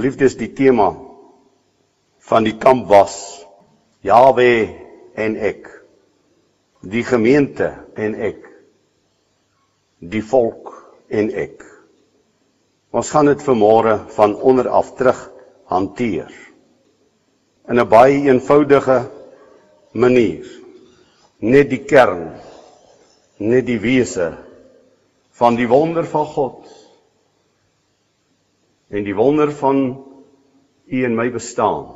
Geliefdes, die tema van die kamp was Jawe en ek. Die gemeente en ek. Die volk en ek. Ons gaan dit vanmôre van onder af terug hanteer. In 'n baie eenvoudige manier. Net die kern, net die wese van die wonder van God en die wonder van u en my bestaan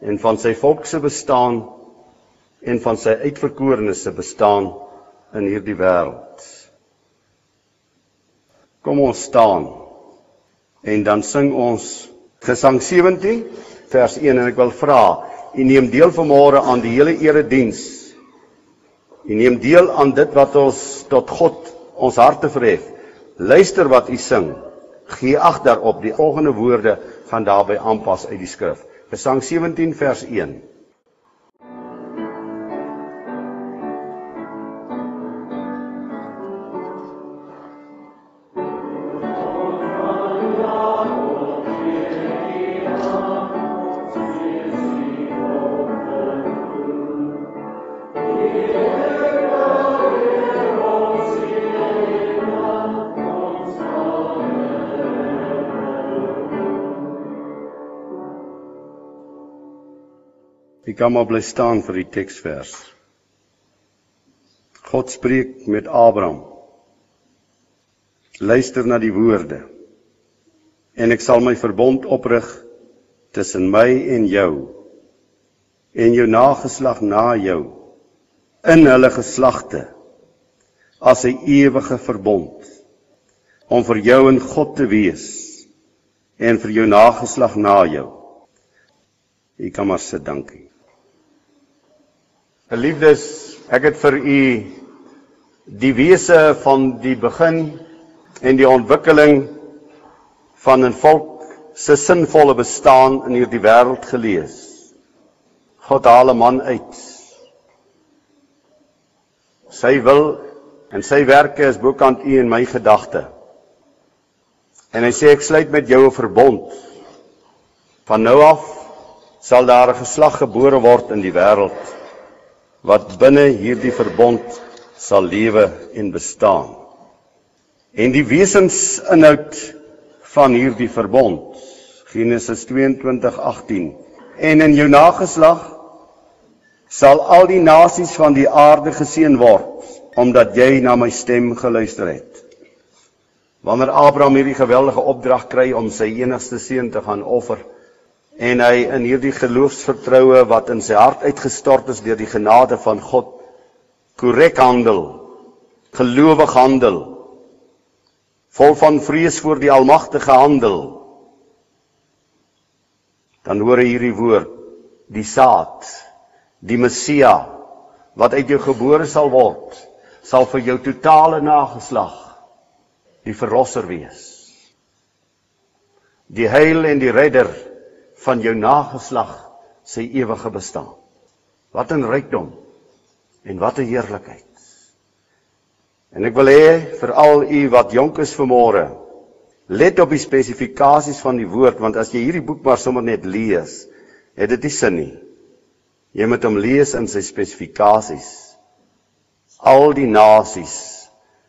en van sy volk se bestaan en van sy uitverkorenes se bestaan in hierdie wêreld. Kom ons staan en dan sing ons Gesang 17 vers 1 en ek wil vra, u neem deel vanmôre aan die hele erediens. U neem deel aan dit wat ons tot God ons harte verhef. Luister wat u sing. Gee ag daarop die volgende woorde gaan daarby aanpas uit die skrif. Gesang 17 vers 1. Jy kan maar bly staan vir die teksvers. God spreek met Abraham. Luister na die woorde. En ek sal my verbond oprig tussen my en jou en jou nageslag na jou in hulle geslagte as 'n ewige verbond om vir jou en God te wees en vir jou nageslag na jou. Jy kan maar sit, dankie. Geliefdes, ek het vir u die wese van die begin en die ontwikkeling van 'n volk se sinvolle bestaan in hierdie wêreld gelees. God haal 'n man uit. Sy wil en sy werke is bokant u en my gedagte. En hy sê ek sluit met jou 'n verbond. Van nou af sal daar 'n geslag gebore word in die wêreld wat binne hierdie verbond sal lewe en bestaan. En die wesensinhoud van hierdie verbond Genesis 22:18 en in jou nageslag sal al die nasies van die aarde geseën word omdat jy na my stem geluister het. Wanneer Abraham hierdie geweldige opdrag kry om sy enigste seun te gaan offer, en hy in hierdie geloofsvertroue wat in sy hart uitgestort is deur die genade van God korrek handel gelowig handel vol van vrees voor die almagtige handel dan hoor hy hierdie woord die saad die messia wat uit jou gebore sal word sal vir jou totale nageslag die verlosser wees. Die heil en die redder van jou nageslag sy ewige bestaan. Wat 'n rykdom en wat 'n heerlikheid. En ek wil hê vir al u wat jonk is vanmôre, let op die spesifikasies van die woord want as jy hierdie boek maar sommer net lees, het dit nie sin nie. Jy moet hom lees in sy spesifikasies. Al die nasies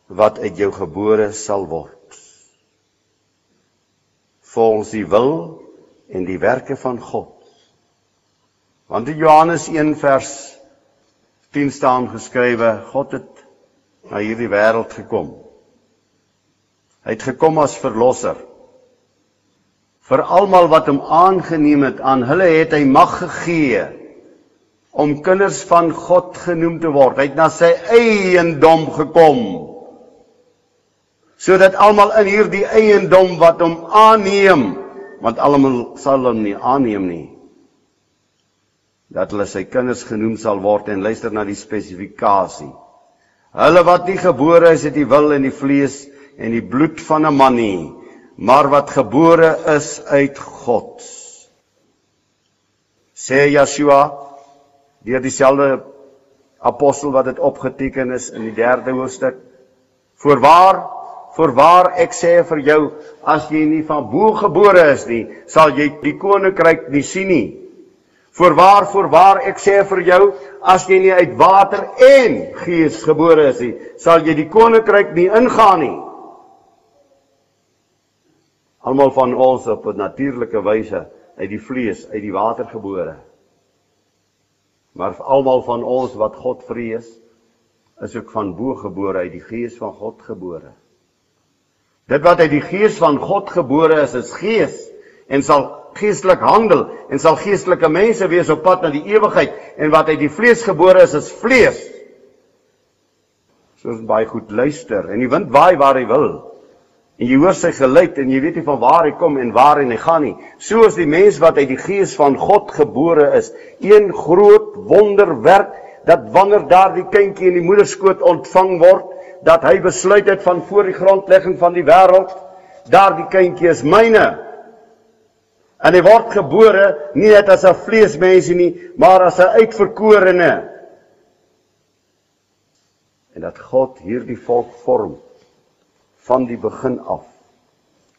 wat uit jou gebore sal word. Volgens die wil en die werke van God. Want in Johannes 1 vers 10 staan geskrywe, God het na hierdie wêreld gekom. Hy het gekom as verlosser. Vir almal wat hom aangeneem het, aan hulle het hy mag gegee om kinders van God genoem te word. Hy het na sy eiendom gekom sodat almal in hierdie eiendom wat hom aanneem want almal sal hom nie aanneem nie. Dat hulle sy kinders genoem sal word en luister na die spesifikasie. Hulle wat nie gebore is uit die wil en die vlees en die bloed van 'n man nie maar wat gebore is uit God. Sê Yeshua deur dieselfde apostel wat dit opgeteken is in die 3de hoofstuk voorwaar voorwaar ek sê vir jou, as jy nie van bo gebore is nie, sal jy die koninkryk nie sien nie. Voorwaar, voorwaar ek sê vir jou, as jy nie uit water en gees gebore is nie, sal jy die koninkryk nie ingaan nie. Almal van ons op 'n natuurlike wyse uit die vlees, uit die water gebore. Maar almal van ons wat God vrees, is ook van bo gebore uit die gees van God gebore. Dit wat uit die gees van God gebore is, is gees en sal geestelik handel en sal geestelike mense wees op pad na die ewigheid en wat uit die vlees gebore is, is vlees. Soos baie goed luister en die wind waai waar hy wil. En jy hoor sy geluid en jy weet nie van waar hy kom en waar hy gaan nie. So is die mens wat uit die gees van God gebore is, een groot wonderwerk dat wanneer daardie kindjie in die moederskoot ontvang word, dat hy besluit het van voor die grondlegging van die wêreld, daardie kindjie is myne. En hy word gebore nie net as 'n vleesmensie nie, maar as 'n uitverkorene. En dat God hierdie volk vorm van die begin af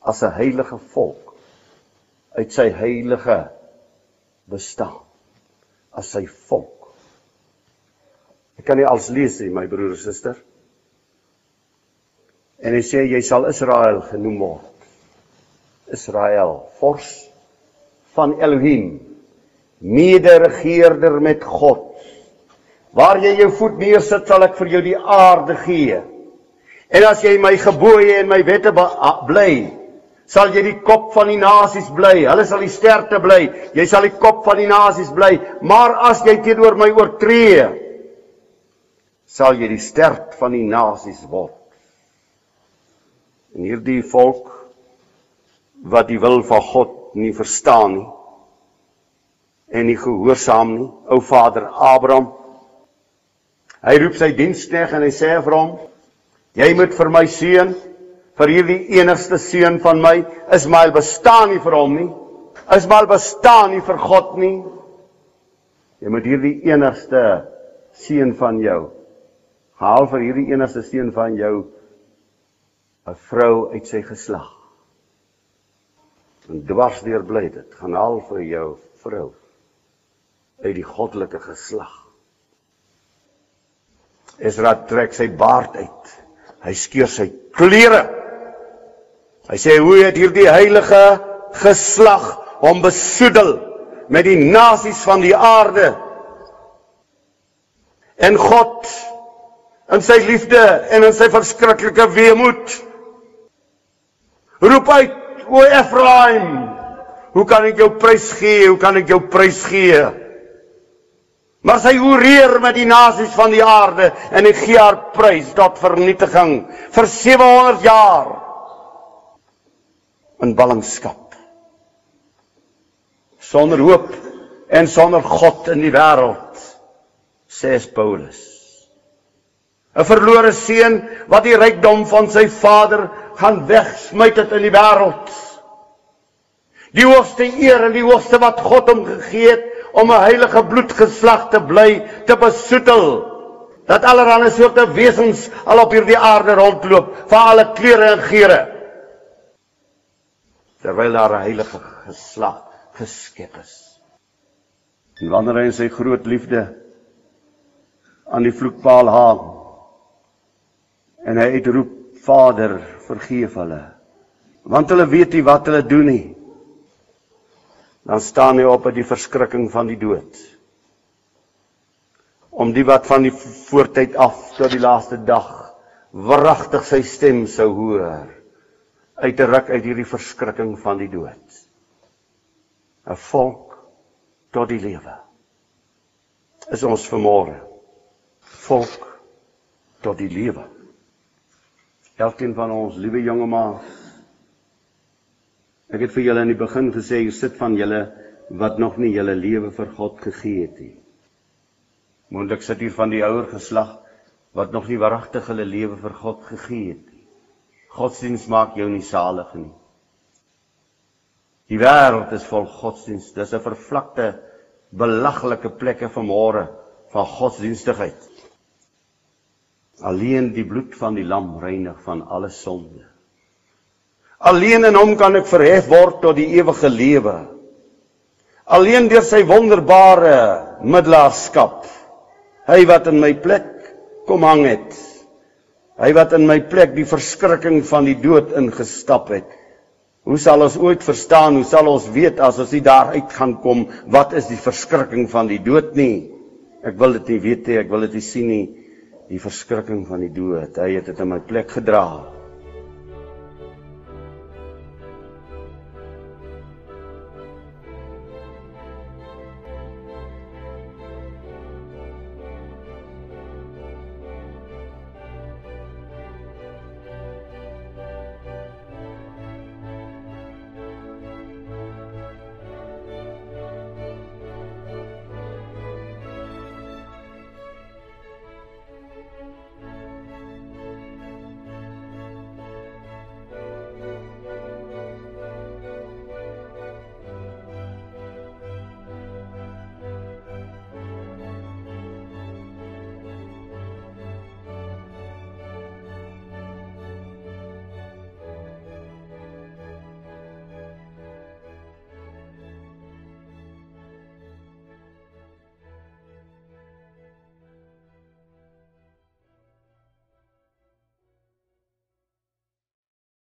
as 'n heilige volk uit sy heilige bestaan as sy volk. Ek kan nie als lees nie, my broer en suster. En hy sê jy sal Israel genoem word. Israel, vors van Elohim, mederegeerder met God. Waar jy jou voet neersit, sal ek vir jou die aarde gee. En as jy my gebooie en my wette bly, sal jy die kop van die nasies bly. Hulle sal die sterkte bly. Jy sal die kop van die nasies bly. Maar as jy teenoor my oortree, sal jy die sterk van die nasies word. En hierdie volk wat die wil van God nie verstaan nie en nie gehoorsaam nie, ou vader Abraham. Hy roep sy diensknegt en hy sê vir hom: Jy moet vir my seun, vir hierdie enigste seun van my, Ismael bestaan nie vir hom nie. Ismael bestaan nie vir God nie. Jy moet hierdie enigste seun van jou haal vir hierdie enigste seun van jou 'n vrou uit sy geslag. En dwars deur bly dit, gaan haal vir jou vrou uit die goddelike geslag. Esra trek sy baard uit. Hy skeur sy klere. Hy sê hoe het hierdie heilige geslag hom besoedel met die nasies van die aarde. En God in sy liefde en in sy verskriklike weemoed roep uit o Efraim hoe kan ek jou prys gee hoe kan ek jou prys gee Maar sy hoereer met die nasies van die aarde en hy gee haar prys tot vernietiging vir 700 jaar in ballingskap. Sonder hoop en sonder God in die wêreld, sê Paulus. 'n Verlore seun wat die rykdom van sy vader gaan wegsmyt het in die wêreld. Die hoogste eer en die hoogste wat God hom gegee het, om 'n heilige bloedgeslag te bly te besoetel. Dat allerlei soorte wesens al op hierdie aarde rondloop van alle kleure en geure terwyl daar 'n heilige geslag geskep is. En wanneer hy sy groot liefde aan die vloekpaal hang en hy uitroep Vader vergeef hulle want hulle weet nie wat hulle doen nie dan staan hy op by die verskrikking van die dood. Om die wat van die voortyd af tot die laaste dag wragtig sy stem sou hoor uit te ruk uit hierdie verskrikking van die dood. 'n Volk tot die lewe. Is ons vermoere. Volk tot die lewe. Elkeen van ons, liewe jonge maas, Ek het vir julle in die begin gesê, jy sit van julle wat nog nie julle lewe vir God gegee het nie. Moontlik sit hier van die ouer geslag wat nog nie waaragtig hulle lewe vir God gegee het nie. Godsdienst maak jou nie salig nie. Die wêreld is vol godsdienst. Dis 'n vervlakte, belaglike plekke van môre van godsdienstigheid. Alleen die bloed van die lam reinig van alle sonde. Alleen in hom kan ek verhef word tot die ewige lewe. Alleen deur sy wonderbare middelaarskap. Hy wat in my plek kom hang het. Hy wat in my plek die verskrikking van die dood ingestap het. Hoe sal ons ooit verstaan, hoe sal ons weet as ons nie daar uit gaan kom wat is die verskrikking van die dood nie? Ek wil dit nie weet nie, ek wil dit nie sien nie. Die verskrikking van die dood. Hy het dit in my plek gedra.